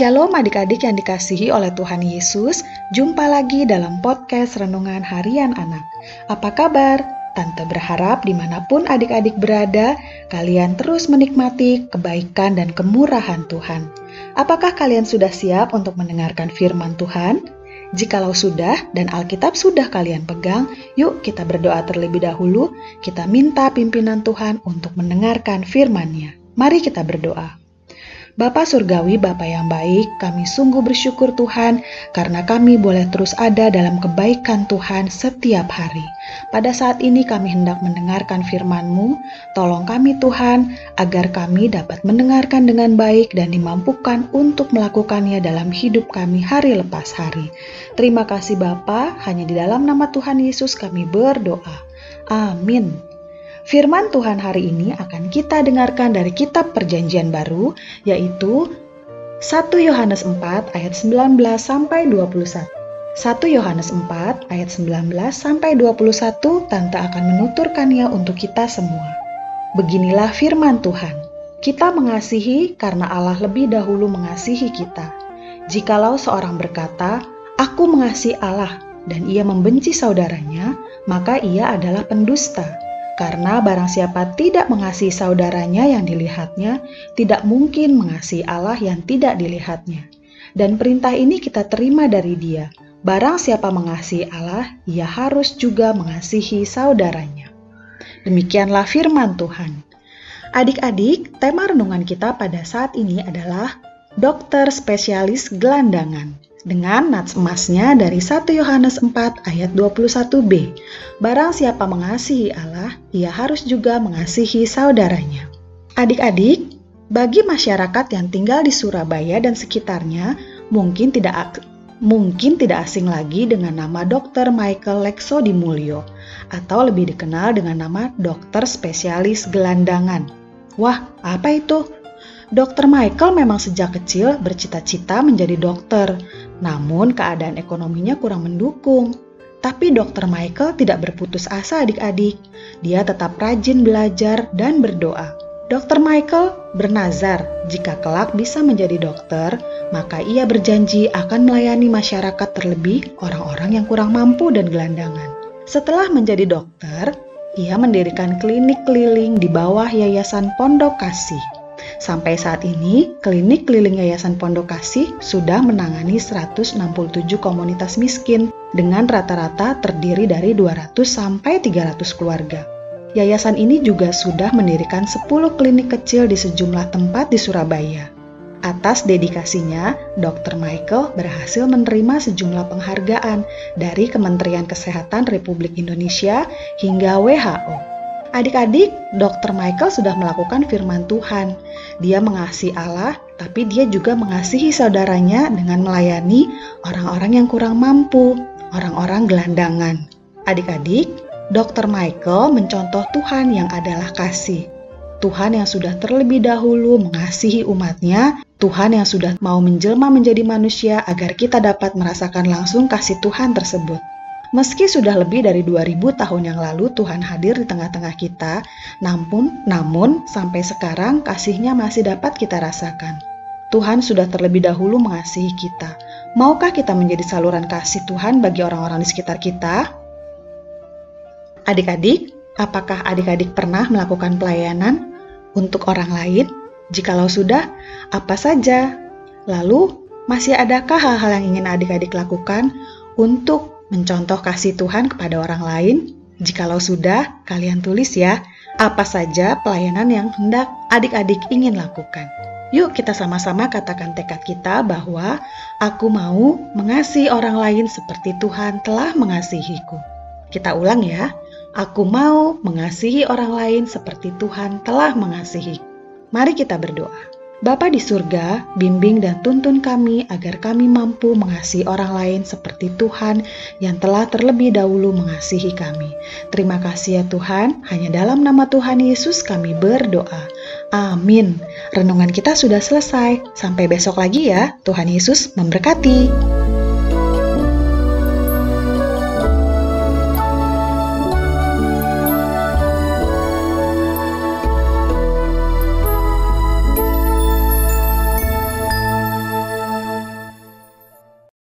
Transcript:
Shalom adik-adik yang dikasihi oleh Tuhan Yesus, jumpa lagi dalam podcast Renungan Harian Anak. Apa kabar? Tante berharap di mana pun adik-adik berada, kalian terus menikmati kebaikan dan kemurahan Tuhan. Apakah kalian sudah siap untuk mendengarkan firman Tuhan? Jikalau sudah dan Alkitab sudah kalian pegang, yuk kita berdoa terlebih dahulu. Kita minta pimpinan Tuhan untuk mendengarkan firman-Nya. Mari kita berdoa. Bapa Surgawi, Bapa yang baik, kami sungguh bersyukur Tuhan karena kami boleh terus ada dalam kebaikan Tuhan setiap hari. Pada saat ini kami hendak mendengarkan firman-Mu, tolong kami Tuhan agar kami dapat mendengarkan dengan baik dan dimampukan untuk melakukannya dalam hidup kami hari lepas hari. Terima kasih Bapa, hanya di dalam nama Tuhan Yesus kami berdoa. Amin. Firman Tuhan hari ini akan kita dengarkan dari kitab Perjanjian Baru, yaitu 1 Yohanes 4 ayat 19 sampai 21. 1 Yohanes 4 ayat 19 sampai 21 tante akan menuturkannya untuk kita semua. Beginilah firman Tuhan. Kita mengasihi karena Allah lebih dahulu mengasihi kita. Jikalau seorang berkata, "Aku mengasihi Allah," dan ia membenci saudaranya, maka ia adalah pendusta. Karena barang siapa tidak mengasihi saudaranya yang dilihatnya, tidak mungkin mengasihi Allah yang tidak dilihatnya. Dan perintah ini kita terima dari dia. Barang siapa mengasihi Allah, ia harus juga mengasihi saudaranya. Demikianlah firman Tuhan. Adik-adik, tema renungan kita pada saat ini adalah dokter spesialis gelandangan dengan nats emasnya dari 1 Yohanes 4 ayat 21b. Barang siapa mengasihi Allah, ia harus juga mengasihi saudaranya. Adik-adik, bagi masyarakat yang tinggal di Surabaya dan sekitarnya, mungkin tidak mungkin tidak asing lagi dengan nama Dr. Michael Lexo di Mulyo atau lebih dikenal dengan nama dokter spesialis gelandangan. Wah, apa itu? Dokter Michael memang sejak kecil bercita-cita menjadi dokter, namun keadaan ekonominya kurang mendukung. Tapi dokter Michael tidak berputus asa adik-adik. Dia tetap rajin belajar dan berdoa. Dokter Michael bernazar jika kelak bisa menjadi dokter, maka ia berjanji akan melayani masyarakat terlebih orang-orang yang kurang mampu dan gelandangan. Setelah menjadi dokter, ia mendirikan klinik keliling di bawah Yayasan Pondok Kasih. Sampai saat ini, klinik keliling Yayasan Pondok Kasih sudah menangani 167 komunitas miskin dengan rata-rata terdiri dari 200 sampai 300 keluarga. Yayasan ini juga sudah mendirikan 10 klinik kecil di sejumlah tempat di Surabaya. Atas dedikasinya, Dr. Michael berhasil menerima sejumlah penghargaan dari Kementerian Kesehatan Republik Indonesia hingga WHO. Adik-adik, Dr. Michael sudah melakukan firman Tuhan. Dia mengasihi Allah, tapi dia juga mengasihi saudaranya dengan melayani orang-orang yang kurang mampu, orang-orang gelandangan. Adik-adik, Dr. Michael mencontoh Tuhan yang adalah kasih. Tuhan yang sudah terlebih dahulu mengasihi umatnya, Tuhan yang sudah mau menjelma menjadi manusia agar kita dapat merasakan langsung kasih Tuhan tersebut. Meski sudah lebih dari 2000 tahun yang lalu Tuhan hadir di tengah-tengah kita, namun, namun sampai sekarang kasihnya masih dapat kita rasakan. Tuhan sudah terlebih dahulu mengasihi kita. Maukah kita menjadi saluran kasih Tuhan bagi orang-orang di sekitar kita? Adik-adik, apakah adik-adik pernah melakukan pelayanan untuk orang lain? Jikalau sudah, apa saja? Lalu, masih adakah hal-hal yang ingin adik-adik lakukan untuk mencontoh kasih Tuhan kepada orang lain? Jikalau sudah, kalian tulis ya, apa saja pelayanan yang hendak adik-adik ingin lakukan. Yuk kita sama-sama katakan tekad kita bahwa aku mau mengasihi orang lain seperti Tuhan telah mengasihiku. Kita ulang ya, aku mau mengasihi orang lain seperti Tuhan telah mengasihiku. Mari kita berdoa. Bapa di surga, bimbing dan tuntun kami agar kami mampu mengasihi orang lain seperti Tuhan yang telah terlebih dahulu mengasihi kami. Terima kasih ya Tuhan, hanya dalam nama Tuhan Yesus kami berdoa. Amin. Renungan kita sudah selesai. Sampai besok lagi ya. Tuhan Yesus memberkati.